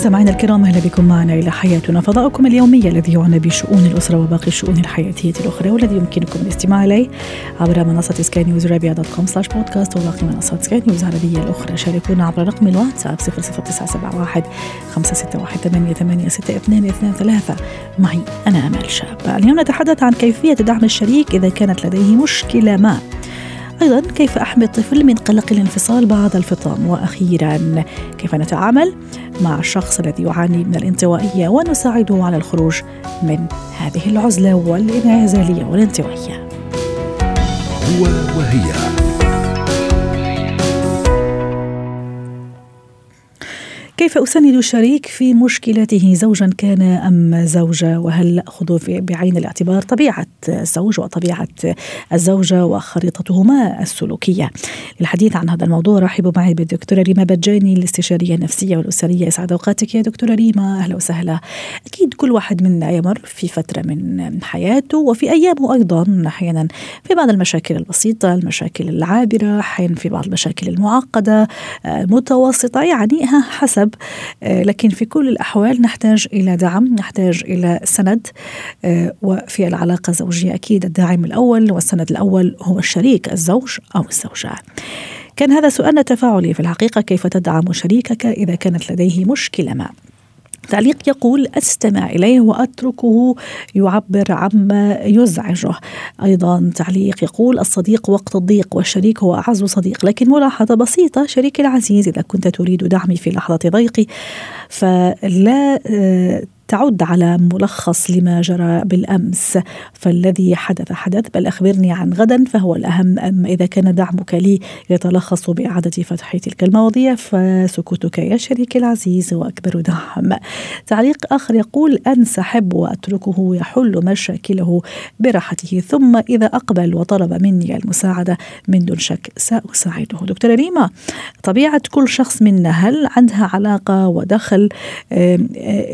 مستمعينا الكرام أهلا بكم معنا إلى حياتنا فضاؤكم اليومي الذي يعنى بشؤون الأسرة وباقي الشؤون الحياتيه الأخرى والذي يمكنكم الاستماع إليه عبر منصة سكاي نيوز عربيه dot com slash podcast وباقي منصات سكاي نيوز العربية الأخرى. شاركونا عبر رقم الواتساب 00971 561 ثلاثة. معي أنا آمال شاب. اليوم نتحدث عن كيفية دعم الشريك إذا كانت لديه مشكلة ما. أيضا كيف أحمي الطفل من قلق الانفصال بعد الفطام؟ وأخيرا كيف نتعامل مع الشخص الذي يعاني من الانطوائية؟ ونساعده على الخروج من هذه العزلة والإنعزالية والانطوائية. هو وهي. كيف أسند الشريك في مشكلته زوجا كان أم زوجة؟ وهل نأخذ بعين الاعتبار طبيعة الزوج وطبيعة الزوجة وخريطتهما السلوكية؟ للحديث عن هذا الموضوع رحبوا معي بالدكتورة ريما بجاني الاستشارية النفسية والأسرية. يسعد أوقاتك يا دكتورة ريما. أهلا وسهلا. أكيد كل واحد منا يمر في فترة من حياته وفي أيامه أيضا. أحيانا في بعض المشاكل البسيطة المشاكل العابرة أحيانا في بعض المشاكل المعقدة المتوسطة. يعني حسب لكن في كل الأحوال نحتاج إلى دعم نحتاج إلى سند آه، وفي العلاقة الزوجية أكيد الداعم الأول والسند الأول هو الشريك الزوج أو الزوجة. كان هذا سؤالنا التفاعلي في الحقيقة كيف تدعم شريكك إذا كانت لديه مشكلة ما؟ تعليق يقول أستمع إليه وأتركه يعبر عما يزعجه. أيضا تعليق يقول الصديق وقت الضيق والشريك هو أعز صديق لكن ملاحظة بسيطة شريكي العزيز إذا كنت تريد دعمي في لحظة ضيقي فلا آه، تعد على ملخص لما جرى بالأمس فالذي حدث حدث بل أخبرني عن غدا فهو الأهم اما إذا كان دعمك لي يتلخص بإعادة فتح تلك المواضيع فسكوتك يا شريكي العزيز هو اكبر دعم. تعليق آخر يقول انسحب وأتركه يحل مشاكله براحته ثم إذا أقبل وطلب مني المساعدة من دون شك سأساعده. دكتورة ريما طبيعة كل شخص منا هل عندها علاقة ودخل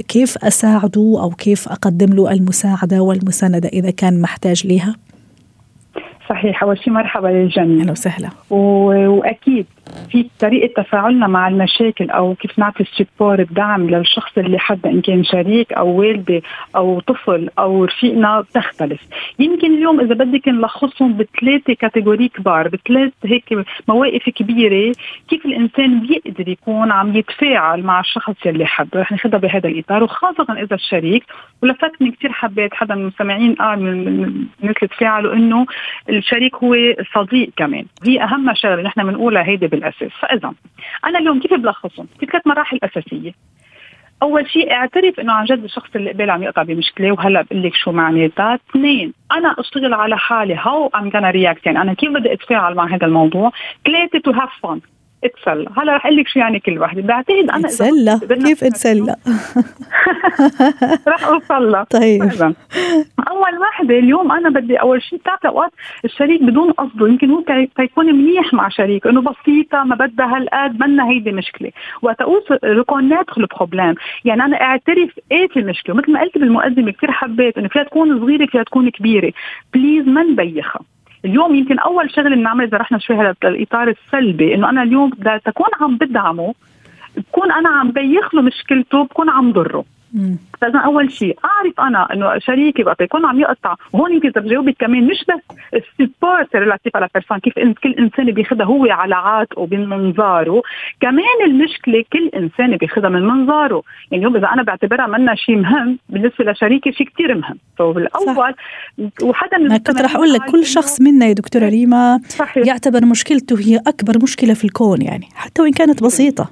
كيف أساعد اساعده أو كيف أقدم له المساعدة والمساندة إذا كان محتاج لها؟ صحيح أول شيء مرحبا للجميع أهلا وسهلا وأكيد في طريقة تفاعلنا مع المشاكل أو كيف نعطي ال support الدعم للشخص اللي حدا إن كان شريك أو والدي أو طفل أو رفيقنا بتختلف يمكن اليوم إذا بدك نلخصهم بثلاثة category كبار بثلاث هيك مواقف كبيرة كيف الإنسان بيقدر يكون عم يتفاعل مع الشخص اللي حبه رح ناخذها بهذا الإطار. وخاصة إذا الشريك ولفتني كثير حبيت حدا من المستمعين قال من الناس اللي تفاعلوا إنه الشريك هو صديق كمان. هي أهم شغلة نحن بنقولها هيدي بالأساس. فإذا أنا اليوم كيف بلخصهم؟ في ثلاث مراحل أساسية. أول شيء أعترف إنه عن جد الشخص اللي قبالي عم يقطع بمشكلة وهلأ بقول لك شو معناتها اثنين أنا أشتغل على حالي. how I'm gonna react يعني؟ أنا كيف بدي أتفاعل مع هذا الموضوع؟ ثلاثة to have fun اتسلى. هلا رح أقول لك شو يعني كل وحده بعتقد أنا اتسلى؟ كيف أتسلى. رح اوصل طيب. أول وحده اليوم أنا بدي أول شيء بتعرف أوقات الشريك بدون قصده. يمكن هو تيكون منيح مع شريك إنه بسيطة ما بدها هالقد منا هيدي مشكلة. وقت اوصل recognize the problem يعني أنا أعترف إيه في المشكلة. مثل ما قلت بالمقدمة كثير حبيت إنه فيها تكون صغيرة فيها تكون كبيرة. please ما نبيخها. اليوم يمكن أول شغله بنعمل إذا رحنا شوي هذا الاطار السلبي إنه أنا اليوم تكون عم بدعمه بكون أنا عم بيخ له مشكلته بكون عم ضره. فاذا أول شيء أعرف أنا إنه شريكي وقت يكون عم يقطع. وهون يمكن بجاوبك كمان مش بس ال support relative على person كيف كل إنسان بياخذها هو على عاتقه من منظاره. كمان المشكلة كل إنسان بياخذها من منظاره. يعني اليوم إذا أنا بعتبرها منا شيء مهم بالنسبة لشريكي شيء كثير مهم. فبالاول وحدا من كنت رح أقول لك كل شخص منا يا دكتورة ريما صحيح. يعتبر مشكلته هي أكبر مشكلة في الكون يعني حتى وإن كانت بسيطة.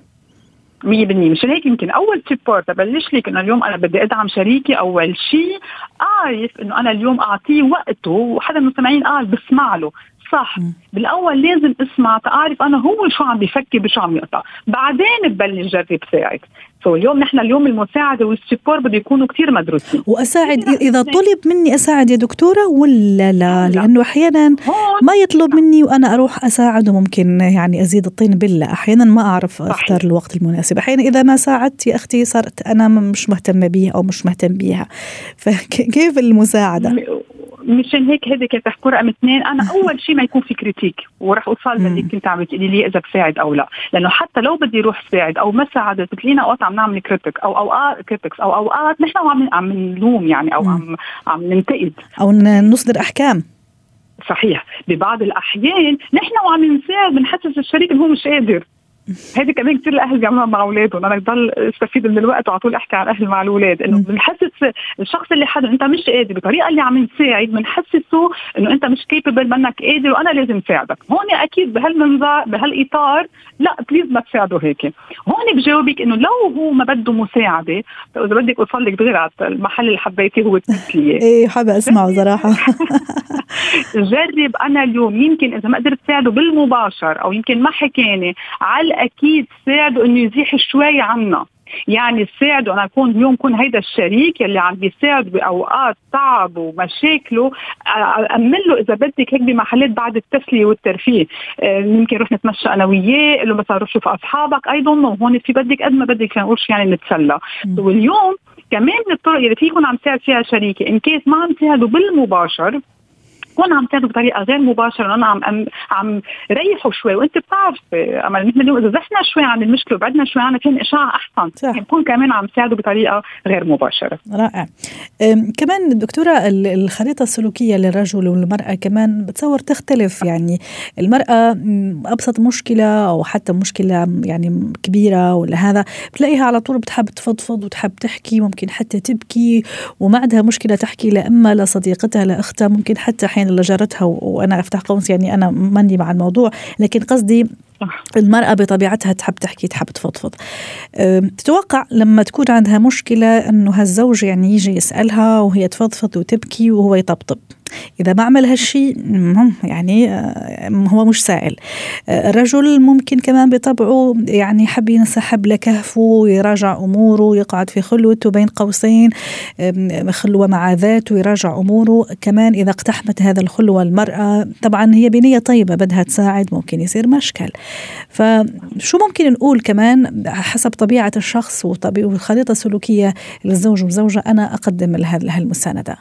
100% مشان هيك؟ يمكن أول support ببلش لك إنه اليوم أنا بدي أدعم شريكي أول شيء اعرف إنه أنا اليوم أعطيه وقته وحدا من المستمعين قال بسمع له. صح. بالأول لازم اسمع تعرف أنا هو شو عم بيفكر بشو عم يقطع. بعدين ببلش جرب ساعد so اليوم نحن اليوم المساعدة وال support بده يكونوا كثير مدروسين. وأساعد إذا طلب مني أساعد يا دكتورة ولا لا؟ لأنه أحيانا ما يطلب مني وأنا أروح أساعده ممكن يعني أزيد الطين بله أحيانا ما أعرف. أختار الوقت المناسب. أحيانا إذا ما ساعدت يا أختي صارت أنا مش مهتمة بيها أو مش مهتم بيها. فكيف المساعدة؟ مشان هيك كانت تحكوا رقم اثنين أنا أول شيء ما يكون في critique وراح أوصل للي كنت عم تقولي لي إذا بساعد أو لا. لأنه حتى لو بدي أروح ساعد أو ما ساعدت بتلاقينا أوقات عم نعمل critique أو أوقات critics أو أوقات نحن عم عم نلوم يعني أو عم عم ننتقد. أو نصدر أحكام. صحيح. ببعض الأحيان نحن وعم نساعد بنحسس الشريك انه هو مش قادر. هذه كمان كثير الاهل بيعملوها مع أولادهم. أنا بضل أستفيد من الوقت وعلى طول أحكي عن أهل مع الأولاد إنه بنحسس الشخص اللي حدا أنت مش قادر بطريقة اللي عم نساعد بنحسسه إنه أنت مش capable منك قادر وأنا لازم ساعدك. هون أكيد بهالمنظر بهالإطار لا please ما تساعده هيك. هون بجاوبك إنه لو هو ما بده مساعدة إذا بدك أوصل لك دغري على المحل اللي حبيتي هو التسلية. إيه حابة أسمعه صراحة. جرب أنا اليوم يمكن إذا ما قدرت ساعده بالمباشر أو يمكن ما حكاني على أكيد ساعده إنه يزيح شوي عنا. يعني تساعده أنا أكون اليوم كون هيدا الشريك اللي عم بيساعد بأوقات تعب ومشاكله امن له إذا بدك هيك بمحلات بعد التسلية والترفيه. يمكن نروح نتمشى أنا وياه له مثلا روح شوف أصحابك I don't know هون في بدك قد ما بدك نقول يعني نتسلى. واليوم كمان من الطرق اللي في يكون عم تساعد فيها شريكي in case ما عم تساعده بالمباشر كون عم تعمل بطريقة غير مباشرة أنا عم عم ريحه شوي. وأنت بتعرف امل نحن اليوم إذا زحنا شوي عن المشكلة وبعدنا شوي عنها كان اشعاع أحسن. صح. يعني نكون كمان عم نساعده بطريقة غير مباشرة. رائع. كمان دكتورة الخريطة السلوكية للرجل والمرأة كمان بتصور تختلف. يعني المرأة أبسط مشكلة أو حتى مشكلة يعني كبيرة ولا هذا بتلاقيها على طول بتحب تفضفض وتحب تحكي ممكن حتى تبكي وما عندها مشكلة تحكي لاما لصديقتها لاختها ممكن حتى أحيانا لجارتها وأنا أفتح قوس يعني أنا ماني مع الموضوع لكن قصدي المرأة بطبيعتها تحب تحكي تحب تفضفض. تتوقع لما تكون عندها مشكلة أنه هالزوج يعني يجي يسألها وهي تفضفض وتبكي وهو يطبطب؟ إذا ما عمل هالشيء يعني هو مش سائل. الرجل ممكن كمان بطبعه يعني يحب ينسحب لكهفه ويراجع أموره يقعد في خلوته بين قوسين خلوة مع ذاته ويراجع أموره. كمان إذا اقتحمت هذا الخلوة المرأة طبعا هي بنية طيبة بدها تساعد ممكن يصير مشكل. فشو ممكن نقول كمان حسب طبيعة الشخص والخريطة السلوكية للزوج والزوجة أنا أقدم لها المساندة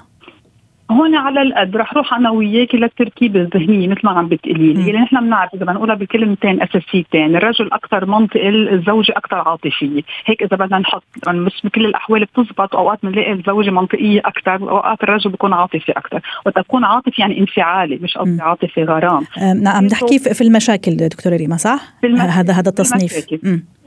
هون على القد رح روح أنا وياك للتركيبه الذهنيه مثل ما عم بتقولي. لي اللي نحن بنعرف إذا بنقولها بكلمتين أساسيتين الرجل أكثر منطقي الزوجة أكثر عاطفية. هيك إذا بدنا نحط مش بكل الأحوال بتزبط أوقات بنلاقي الزوجة منطقية أكثر وأوقات الرجل بيكون عاطفي أكثر. وتكون عاطفي يعني انفعالي مش قصدي عاطفي غرام. نعم نحكي في المشاكل دكتورة ريما صح؟ هذا هذا التصنيف.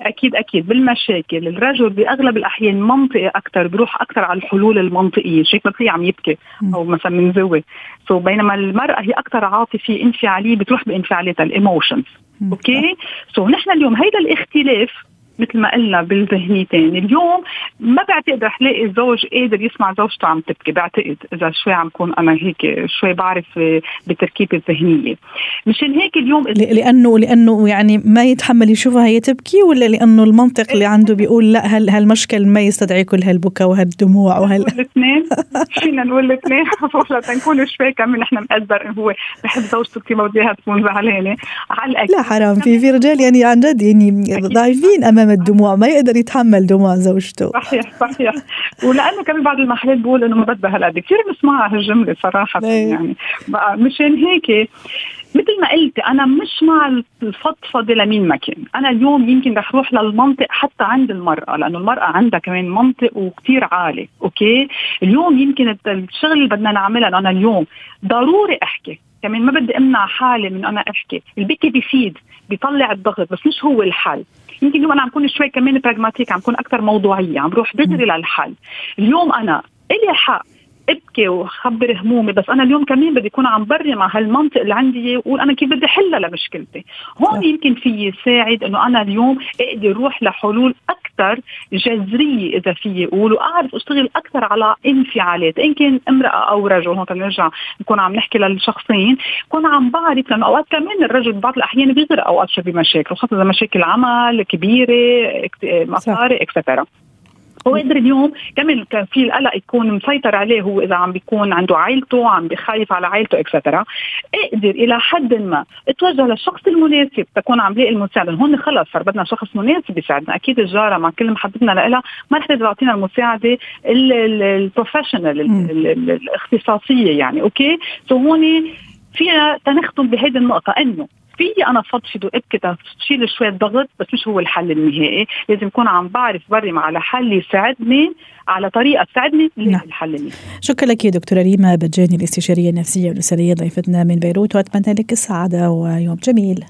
أكيد أكيد بالمشاكل. الرجل بأغلب الأحيان منطقي أكثر بيروح أكثر على الحلول المنطقية شيك ما عم يبكي أو مثلا منزوي so بينما المرأة هي أكثر عاطفية انفعالية بتروح بانفعالاتها ال emotions okay so نحن اليوم هيدا الاختلاف مثل ما قلنا بالذهنيتين. اليوم ما بعتقد رح لاقي الزوج قادر يسمع زوجته عم تبكي بعتقد إذا شوي عم كون أنا هيك شوي بعرف بالتركيبه الذهنية. مشان هيك اليوم لأنه لأنه يعني ما يتحمل يشوفها هي تبكي ولا لأنه المنطق اللي عنده بيقول لا هل هالمشكل ما يستدعي كل هالبكاء وهالدموع وهال الاثنين؟ فينا نقول الاثنين. لتنكون شوي كمان نحن مقدر إنه هو بحب زوجته كثير بدها تكون زعلانة. على لا حرام. في في رجال يعني عن جد يعني ضعيفين أمام امام الدموع ما يقدر يتحمل دموع زوجته. صحيح صحيح. ولأنه كمان بعض المحلات بقول إنه ما بدها هالقد. كثير بسمعها هالجملة صراحة إيه. يعني. مشان هيك مثل ما قلت أنا مش مع الفضفضة لمين ما كان. أنا اليوم يمكن رح أروح للمنطق حتى عند المرأة لأنه المرأة عندها كمان منطق وكثير عالي okay؟ اليوم يمكن الشغل اللي بدنا نعملها أنا اليوم ضروري أحكي. كمان ما بدي أمنع حالي من أنا أحكي. البكي بيفيد بيطلع الضغط بس مش هو الحل. يمكن اليوم أنا عم كون شوي كمان pragmatic عم كون أكثر موضوعية عم بروح دغري للحل. اليوم أنا إلي حق أبكي وخبر همومي بس أنا اليوم كمان بدي اكون عم بري مع هالمنطق اللي عندي وأقول أنا كيف بدي حلها لمشكلتي. هون يمكن في يساعد إنه أنا اليوم أقدر أروح لحلول أكثر أكثر جذريه إذا في يقول وأعرف أشتغل أكثر على انفعالات. إن كان امرأة أو رجل هون نرجع نكون عم نحكي للشخصين كون عم بعرف لأنه أوقات كمان الرجل بعض الأحيان بيغرق أوقات بمشاكل خاصة إذا مشاكل عمل كبيرة مصاري اكسترا هو قدر اليوم كمان كان في القلق يكون مسيطر عليه هو إذا عم بيكون عنده عائلته عم بخايف على عائلته extra أقدر إلى حد ما اتوجه للشخص المناسب تكون عم لاقي المساعدة. هون خلص صار بدنا شخص مناسب يساعدنا. أكيد الجارة مع كل محبتنا لها ما رح تقدر تعطينا المساعدة ال professional الاختصاصية يعني okay so هون فينا تنختم بهذه النقطة إنه في أنا فضفض وأبكي تشيل شوية ضغط بس مش هو الحل النهائي. لازم اكون عم بعرف برم على حل يساعدني على طريقة تساعدني نعم. للحل النهائي. شكرا لك دكتورة ريما بجاني الاستشارية النفسية والأسرية ضيفتنا من بيروت وأتمنى لك السعادة ويوم جميل.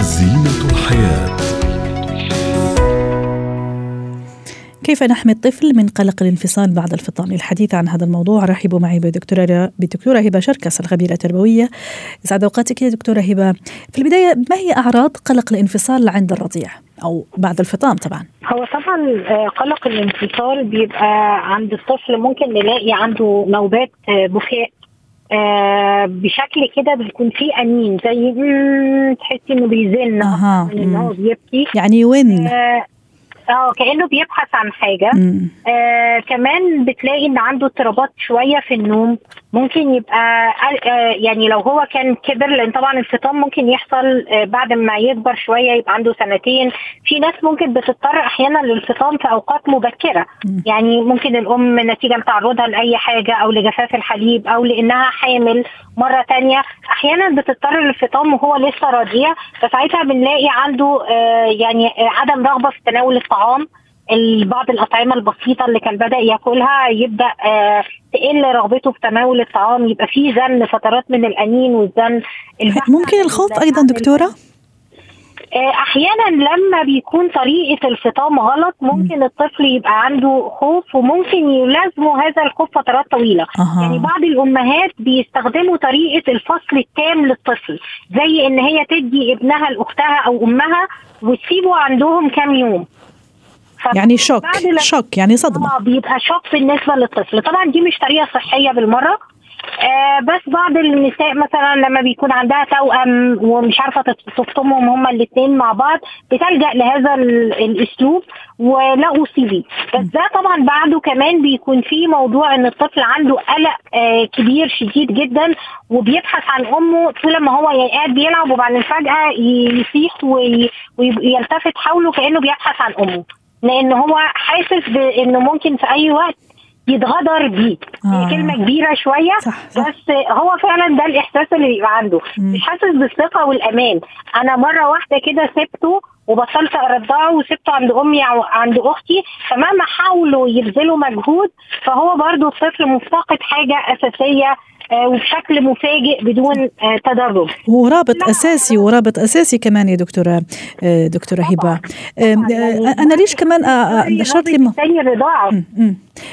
زينة الحياة. كيف نحمي الطفل من قلق الانفصال بعد الفطام؟ للحديث عن هذا الموضوع رحبوا معي بدكتورة بدكتورة هبة شركس الخبيرة التربوية. يسعد أوقاتك يا دكتورة هبة. في البداية ما هي أعراض قلق الانفصال عند الرضيع؟ أو بعد الفطام طبعا. هو طبعا آه، قلق الانفصال بيبقى عند الطفل ممكن نلاقي عنده نوبات آه، بكاء آه بشكل كده بيكون فيه أنين زي تحسي إنه بيزن أه. إن هو بيبكي. يعني وين آه آه كأنه بيبحث عن حاجة. آه كمان بتلاقي إن عنده اضطرابات شوية في النوم. ممكن يبقى آه يعني لو هو كان كبر لأن طبعا الفطام ممكن يحصل آه بعد ما يكبر شوية يبقى عنده سنتين. في ناس ممكن بتضطر أحيانا للفطام في أوقات مبكرة. يعني ممكن الأم نتيجة لتعرضها لأي حاجة أو لجفاف الحليب أو لأنها حامل مرة تانية. أحيانا بتضطر للفطام وهو لسه رضيع فساعتها بنلاقي عنده آه يعني عدم رغبة في تناول الطعام. بعض الأطعمة البسيطة اللي كان بدأ ياكلها يبدأ آه تقل رغبته في تناول الطعام يبقى في زن فترات من الأنين والزن ممكن الخوف أيضا دكتورة؟ آه، أحيانا لما بيكون طريقة الفطام غلط ممكن الطفل يبقى عنده خوف وممكن يلازمه هذا الخوف فترات طويلة. أه. يعني بعض الأمهات بيستخدموا طريقة الفصل التام للطفل زي إن هي تدي ابنها لأختها أو أمها وتسيبه عندهم كام يوم. يعني شوك شوك يعني صدمة. آه بيبقى شوك بالنسبة للطفل. طبعا دي مش طريقة صحية بالمرة. آه بس بعض النساء مثلا لما بيكون عندها توأم ومش عارفة تفطمهم هما الاثنين مع بعض بتلجأ لهذا الأسلوب ولا اصيبي بس ده طبعا بعده كمان بيكون في موضوع إن الطفل عنده قلق آه كبير شديد جدا وبيبحث عن أمه طول ما هو قاعد بيلعب وبعدين فجأة يصيح ويلتفت حوله كأنه بيبحث عن أمه. لأن هو حاسس بانه ممكن في اي وقت يتغدر بيه آه. كلمة كبيرة شوية صح صح. بس هو فعلا ده الإحساس اللي بيبقى عنده مش حاسس بالثقة والأمان أنا مرة واحدة كده سبته وبطلت أرضعه وسبته عند أمي أو عند أختي فمهما حاولوا يبذلوا مجهود فهو برضو الطفل مفتقد حاجة أساسية وبشكل مفاجئ بدون آه، تدرج. ورابط أساسي ورابط أساسي كمان يا دكتورة آه، دكتورة هبة. أنا ليش كمان اشرت لي الرضاعه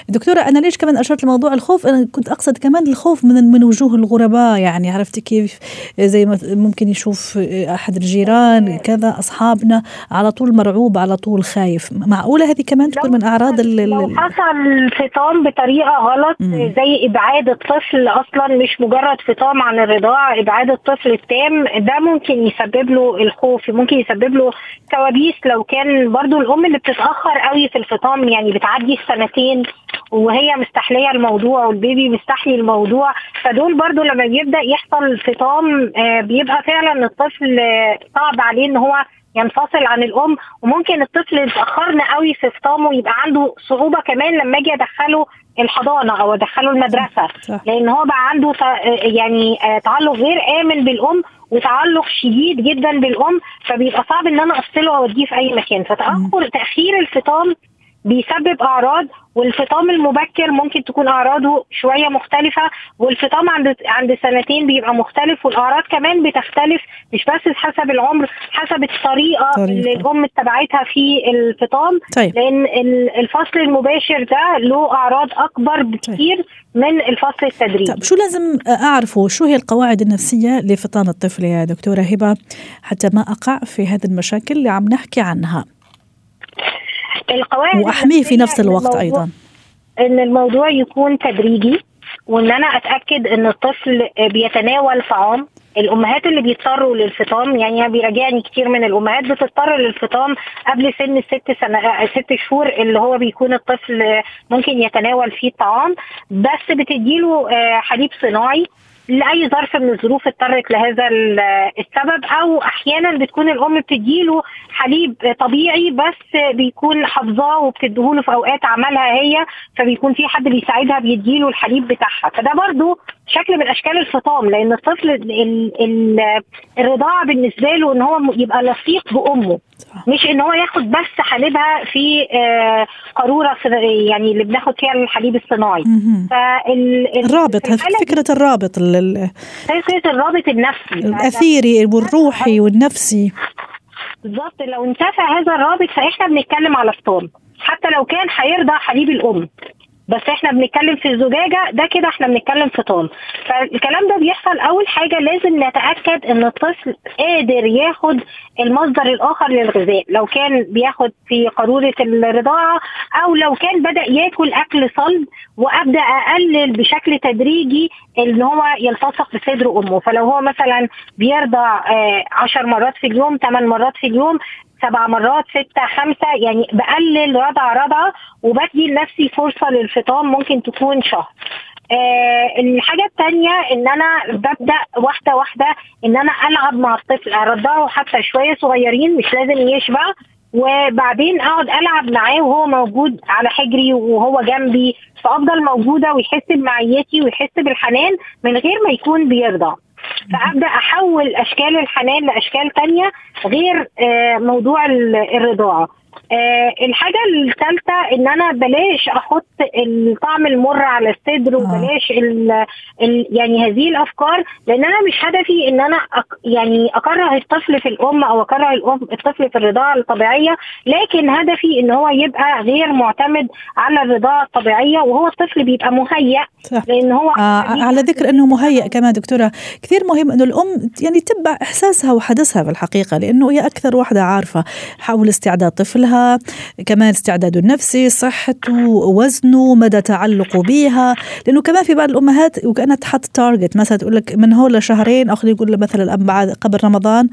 دكتورة أنا ليش كمان أشرت لموضوع الخوف؟ أنا كنت أقصد كمان الخوف من من وجوه الغرباء يعني عرفت كيف؟ زي ما ممكن يشوف أحد الجيران كذا أصحابنا على طول مرعوب على طول خايف. معقولة هذه كمان تكون من أعراض لو حصل الفطام بطريقة غلط زي إبعاد الطفل أصلا مش مجرد فطام عن الرضاعة إبعاد الطفل التام ده ممكن يسبب له الخوف ممكن يسبب له كوابيس لو كان برضو الأم اللي بتتأخر قوي في الفطام يعني بتعدي السنتين. وهي مستحلية الموضوع وال baby مستحلي الموضوع. فدول برضو لما بيبدا يحصل فطام آه، بيبقى فعلا الطفل صعب عليه إن هو ينفصل عن الأم. وممكن الطفل يتاخرنا قوي في فطامه يبقى عنده صعوبة كمان لما أجي أدخله الحضانة أو أدخله المدرسة. لأن هو بقى عنده يعني آه، تعلق غير آمن بالأم وتعلق شديد جدا بالأم. فبيبقى صعب إن أنا أفصله واوديه في أي مكان. فتأخر تأخير الفطام بيسبب أعراض والفطام المبكر ممكن تكون أعراضه شوية مختلفة والفطام عند عند سنتين بيبقى مختلف والأعراض كمان بتختلف مش بس حسب العمر حسب الطريقة طريقة. اللي الأم اتبعتها في الفطام طيب. لأن الفصل المباشر ده له أعراض أكبر بكثير طيب. من الفصل التدريجي طيب شو لازم أعرفه شو هي القواعد النفسية لفطام الطفل يا دكتورة هبة حتى ما أقع في هذه المشاكل اللي عم نحكي عنها القواعد وأحميه في نفس الوقت أيضا. إن الموضوع يكون تدريجي وإن أنا أتأكد إن الطفل بيتناول طعام الأمهات اللي بيضطروا للفطام يعني بيراجعني كتير من الأمهات بتضطر للفطام قبل سن الست سنة آه، ست شهور اللي هو بيكون الطفل ممكن يتناول فيه الطعام بس بتديله آه، حليب صناعي. لأي ظرف من الظروف اضطرت لهذا ال- السبب أو أحيانا بتكون الأم بتديله حليب طبيعي بس بيكون حافظاه وبتديهوله في أوقات عملها هي فبيكون في حد بيساعدها بيديله الحليب بتاعها. فده برضو شكل من أشكال الفطام لأن الطفل ال ال الرضاعة بالنسبة له إن هو يبقى لصيق بأمه. مش إن هو ياخد بس حليبها في آه، قارورة يعني اللي بناخد فيها الحليب الصناعي. مهم. فال ال- الرابط في الحالة دي فكرة الرابط ال- ال- فكرة الرابط النفسي. الأثيري والروحي والنفسي. بالظبط لو انتفى هذا الرابط فإحنا بنتكلم على فطام حتى لو كان هيرضع حليب الأم. بس إحنا بنتكلم في الزجاجة ده كده إحنا بنتكلم فطام فالكلام ده بيحصل أول حاجة لازم نتأكد إن الطفل قادر ياخد المصدر الآخر للغذاء. لو كان بياخد في قارورة الرضاعة أو لو كان بدأ ياكل أكل صلب وأبدأ أقلل بشكل تدريجي إن هو يلتصق بصدر أمه. فلو هو مثلا بيرضع آه، عشر مرات في اليوم ثمان مرات في اليوم سبع مرات ستة خمسة يعني بقلل رضع رضعة وبدي لنفسي فرصة للفطام ممكن تكون شهر. آه الحاجة التانية إن أنا ببدأ واحدة واحدة إن أنا ألعب مع الطفل أرضعه حتى شوية صغيرين مش لازم يشبع وبعدين أقعد ألعب معاه وهو موجود على حجري وهو جنبي فأفضل موجودة ويحس بمعيتي ويحس بالحنان من غير ما يكون بيرضع فأبدأ أحول أشكال الحنان لأشكال تانية غير آه، موضوع ال- الرضاعة. آه، الحاجة الثالثة إن أنا بلاش أحط الطعم المر على الصدر وبلاش ال ال يعني هذه الأفكار لأن أنا مش هدفي إن أنا أك يعني أكره الطفل في الأم أو أكره الام الطفل في الرضاعة الطبيعية لكن هدفي إن هو يبقى غير معتمد على الرضاعة الطبيعية وهو الطفل بيبقى مهيأ. لأن هو آه على ذكر إنه مهيئ كمان دكتورة كثير مهم إنه الأم يعني تتبع إحساسها وحدثها في الحقيقة لأنه هي أكثر واحدة عارفة حول استعداد طفلها كمان استعداده النفسي صحته وزنه مدى تعلقه بها لأنه كمان في بعض الأمهات وكأنها تحط تارجت مثلا تقول لك من هون لشهرين أو خلينا نقول مثلا بعد قبل رمضان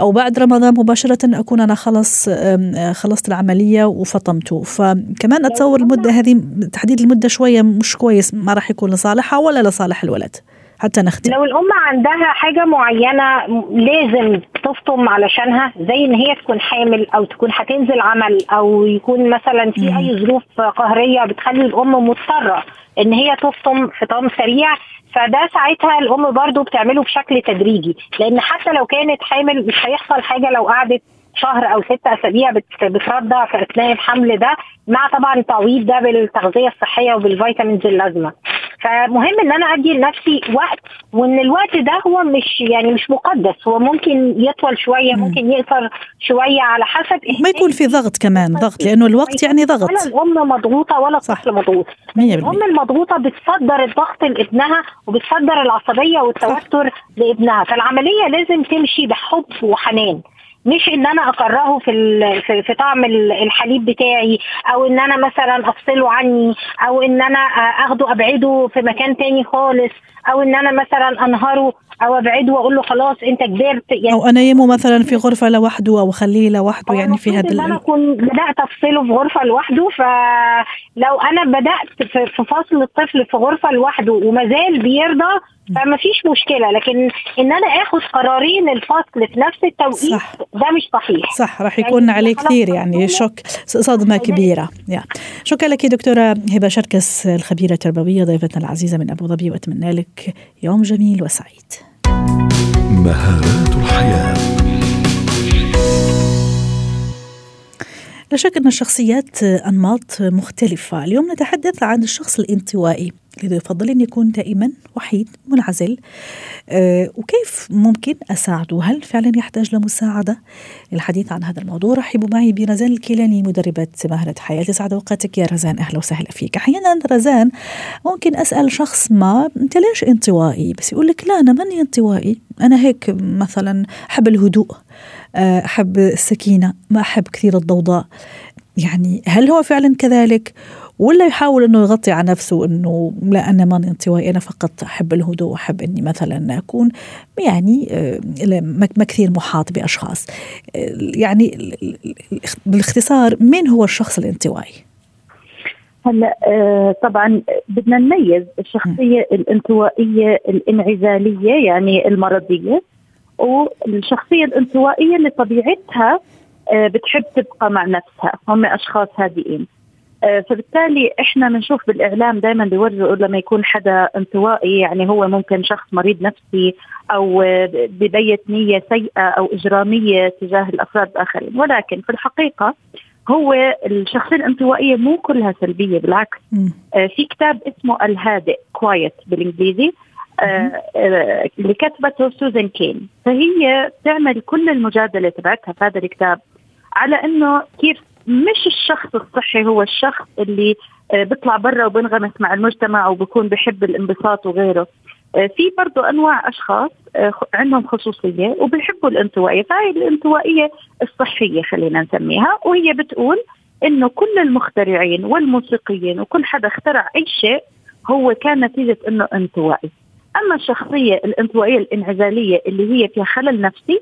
أو بعد رمضان مباشرة أكون أنا خلص خلصت العملية وفطمته فكمان أتصور المدة هذه تحديد المدة شوية مش كويس ما راح يكون لصالحها ولا لصالح الولد. حتى نختم. لو الأم عندها حاجة معينة لازم تفطم علشانها زي إن هي تكون حامل أو تكون هتنزل عمل أو يكون مثلا في. أي ظروف قهرية بتخلي الأم مضطرة إن هي تفطم فطام سريع فده ساعتها الأم برضو بتعمله بشكل تدريجي. لأن حتى لو كانت حامل مش هيحصل حاجة لو قعدت شهر أو ست أسابيع بت- بترضع في أثناء الحمل ده مع طبعا التعويض ده بالتغذية الصحية وبالفيتامينز اللازمة. فمهم إن أنا أدي لنفسي وقت وإن الوقت ده هو مش يعني مش مقدس هو ممكن يطول شوية مم. ممكن يقصر شوية على حسب ما يكون في ضغط كمان ضغط لأنه الوقت يعني ضغط. ولا الأم مضغوطة ولا. الطفل مضغوط. 100% الأم المضغوطة بتصدر الضغط لابنها وبتصدر العصبية والتوتر لابنها فالعملية لازم تمشي بحب وحنان. مش إن أنا أكرهه في ال- في, طعم ال- الحليب بتاعي أو إن أنا مثلا أفصله عني أو إن أنا أخده أبعده في مكان تاني خالص أو إن أنا مثلا أنهره أو أبعده وأقول له خلاص أنت كبرت يعني أو أنيمه مثلا في غرفة لوحده أو اخليه لوحده يعني في هذا إن أنا أكون بدأت أفصله في غرفة لوحده فلو أنا بدأت في فصل الطفل في غرفة لوحده ومازال بيرضى فما فيش مشكلة لكن إن أنا آخد قرارين الفصل في نفس التوقيت صح. ده مش صحيح. صح راح يعني يكون عليه خلاص كثير يعني. شوك صدمة كبيرة. يا. شكرا لك دكتورة هبة شركس الخبيرة التربوية ضيفتنا العزيزة من أبو ظبي وأتمنى لك يوم جميل وسعيد. مهارات الحياة. لا شك أن الشخصيات أنماط مختلفة. اليوم نتحدث عن الشخص الانطوائي الذي يفضل أن يكون دائما وحيد منعزل. أه وكيف ممكن أساعده؟ هل فعلا يحتاج لمساعدة؟ للحديث عن هذا الموضوع رحبوا معي برزان الكيلاني مدربة مهارة حياة. تسعد أوقاتك يا رزان. أهلا وسهلا فيك. أحيانا رزان ممكن أسأل شخص ما أنت ليش انطوائي؟ بس يقول لك لا أنا ماني انطوائي. أنا هيك مثلا أحب الهدوء. آه، أحب السكينة ما أحب كثير الضوضاء. يعني هل هو فعلا كذلك؟ ولا يحاول إنه يغطي على نفسه إنه لا أنا ماني انطوائي أنا فقط أحب الهدوء واحب إني مثلا أكون يعني آه، ما كثير محاط بأشخاص. يعني بالاختصار مين هو الشخص الانطوائي؟ هلا آه طبعا بدنا نميز الشخصية الانطوائية الانعزالية يعني المرضية والشخصيه الانطوائية اللي طبيعتها آه بتحب تبقى مع نفسها هم أشخاص هادئين. آه فبالتالي إحنا بنشوف بالإعلام دائما بيورجوا لما يكون حدا انطوائي يعني هو ممكن شخص مريض نفسي أو ببيت نية سيئة أو إجرامية تجاه الأفراد الآخرين. ولكن في الحقيقة هو الشخصية الانطوائية مو كلها سلبية بالعكس. آه في كتاب اسمه الهادئ Quiet بالإنجليزي. آه آه اللي كتبته سوزان كين. فهي بتعمل كل المجادلة تبعتها في هذا الكتاب على إنه كيف مش الشخص الصحي هو الشخص اللي آه بيطلع برا وبنغمس مع المجتمع وبكون بحب الانبساط وغيره. آه، في برضه أنواع أشخاص آه، عندهم خصوصية وبيحبوا الانطوائية فهي الانطوائية الصحية خلينا نسميها. وهي بتقول إنه كل المخترعين والموسيقيين وكل حدا اخترع أي شيء هو كان نتيجة إنه انطوائي. أما الشخصية الانطوائية الانعزالية اللي هي فيها خلل نفسي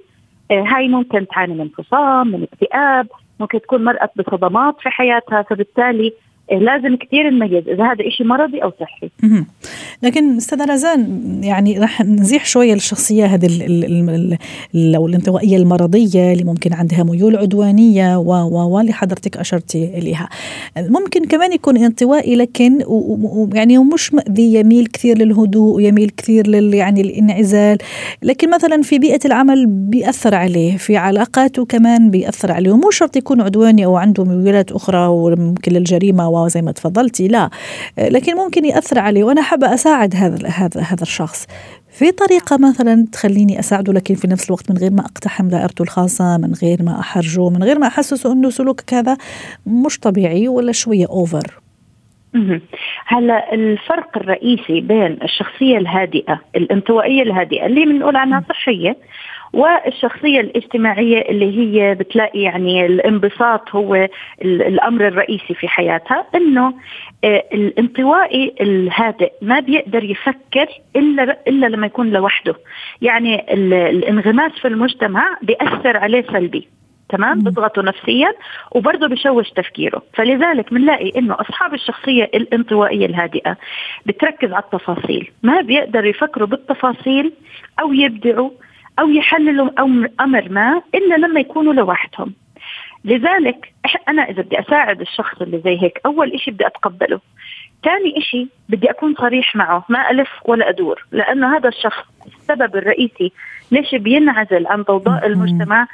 آه، هاي ممكن تعاني من انفصام من اكتئاب ممكن تكون مرأت بصدمات في حياتها فبالتالي لازم كثير نميز إذا هذا إشي مرضي أو صحي. لكن أستاذ رزان يعني رح نزيح شوية الشخصية هذه لو الانطوائية المرضية اللي ممكن عندها ميول عدوانية و و اللي حضرتك اشرتي إليها. ممكن كمان يكون انطوائي لكن يعني مش مأذي يميل كثير للهدوء ويميل كثير لل يعني الانعزال لكن مثلا في بيئة العمل بيأثر عليه في علاقاته كمان بيأثر عليه. ومو شرط يكون عدواني أو عنده ميولات أخرى وممكن للجريمة واو زي ما تفضلتي لا. لكن ممكن يأثر عليه وأنا حابه أساعد هذا هذا هذا الشخص. في طريقة مثلا تخليني أساعده لكن في نفس الوقت من غير ما أقتحم دائرته الخاصة من غير ما أحرجه من غير ما أحسسه أنه سلوكك هذا مش طبيعي ولا شوية أوفر. هلا الفرق الرئيسي بين الشخصية الهادئة الانطوائية الهادئة اللي بنقول عنها صحية والشخصية الاجتماعية اللي هي بتلاقي يعني الانبساط هو الأمر الرئيسي في حياتها إنه آه، الانطوائي الهادئ ما بيقدر يفكر إلا إلا لما يكون لوحده. يعني الانغماس في المجتمع بيأثر عليه سلبي تمام؟ بيضغطه نفسيا وبرضه بشوش تفكيره. فلذلك بنلاقي إنه أصحاب الشخصية الانطوائية الهادئة بتركز على التفاصيل ما بيقدروا يفكروا بالتفاصيل أو يبدعوا أو يحللوا أمر ما إلا لما يكونوا لوحدهم. لذلك أنا إذا بدي أساعد الشخص اللي زي هيك أول شيء بدي أتقبله. ثاني شيء بدي أكون صريح معه ما ألف ولا أدور لأنه هذا الشخص السبب الرئيسي ليش بينعزل عن ضوضاء المجتمع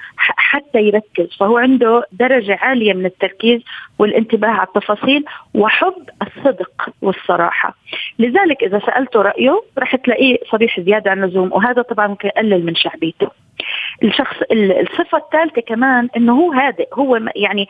حتى يركز فهو عنده درجة عالية من التركيز والانتباه على التفاصيل وحب الصدق والصراحة. لذلك إذا سألته رأيه رح تلاقيه صريح زيادة عن اللزوم وهذا طبعا ممكن يقلل من شعبيته. الشخص الصفة الثالثة كمان إنه هو هادئ هو يعني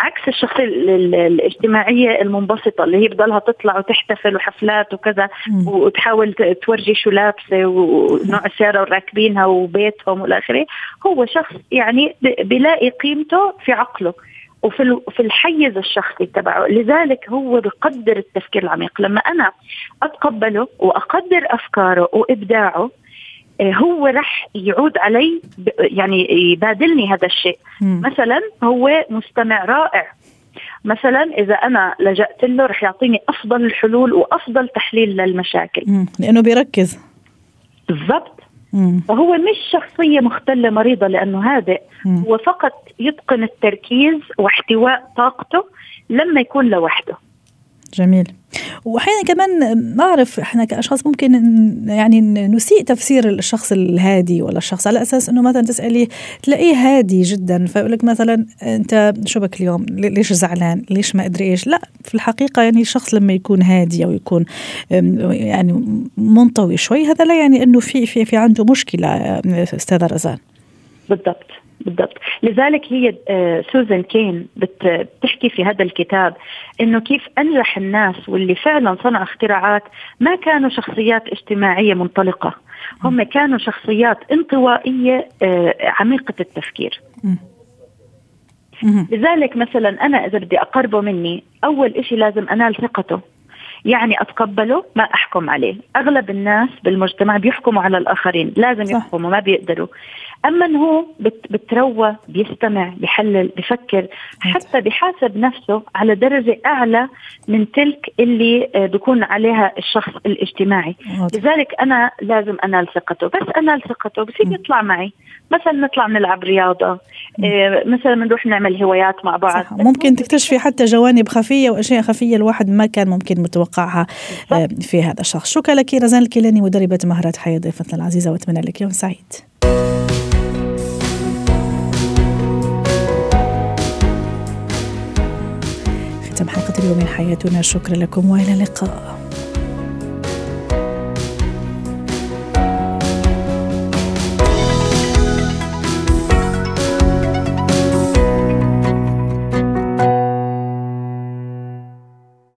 عكس الشخصيه الاجتماعية المنبسطة اللي هي بضلها تطلع وتحتفل وحفلات وكذا وتحاول تورجي شو لابسة ونوع السياره وراكبينها وبيتهم والى آخره. هو شخص يعني بيلاقي قيمته في عقله وفي في الحيز الشخصي تبعه. لذلك هو بقدر التفكير العميق. لما أنا أتقبله وأقدر أفكاره وإبداعه هو رح يعود علي يعني يبادلني هذا الشيء. مثلا هو مستمع رائع. مثلا إذا أنا لجأت له رح يعطيني أفضل الحلول وأفضل تحليل للمشاكل. لأنه بيركز. بالضبط. فهو مش شخصية مختلة مريضة لأنه هادئ هو فقط يتقن التركيز واحتواء طاقته لما يكون لوحده. جميل. وأحيانا كمان ما اعرف إحنا كأشخاص ممكن يعني نسيء تفسير الشخص الهادي ولا الشخص على أساس إنه مثلا تسألي تلاقيه هادي جدا فيقول لك مثلا أنت شو بك اليوم؟ ليش زعلان؟ ليش ما أدري إيش؟ لا في الحقيقة يعني الشخص لما يكون هادي أو يكون يعني منطوي شوي هذا لا يعني إنه في في في عنده مشكلة أستاذة رزان. بالضبط. بالضبط. لذلك هي آه، سوزان كين بتحكي في هذا الكتاب إنه كيف أنجح الناس واللي فعلا صنعوا اختراعات ما كانوا شخصيات اجتماعية منطلقة. هم كانوا شخصيات انطوائية آه، عميقة التفكير. لذلك مثلا أنا إذا بدي أقربه مني أول إشي لازم أنال ثقته. يعني أتقبله ما أحكم عليه. أغلب الناس بالمجتمع بيحكموا على الآخرين لازم يحكموا ما بيقدروا. أما هو بتروى بيستمع بيحلل بفكر حتى بحاسب نفسه على درجة أعلى من تلك اللي آه، بيكون عليها الشخص الاجتماعي. لذلك أنا لازم أنال ثقته. بس أنال ثقته بصير يطلع معي. مثلا نطلع نلعب رياضة آه، مثلا بنروح نعمل هوايات مع بعض. ممكن تكتشفي حتى جوانب خفية واشياء خفية الواحد ما كان ممكن متوقعها آه، في هذا الشخص. شكرا لك رزان الكيلاني مدربة مهارات حياة ضيفتنا العزيزة وأتمنى لك يوم سعيد. اليوم من حياتنا. شكرا لكم وإلى اللقاء.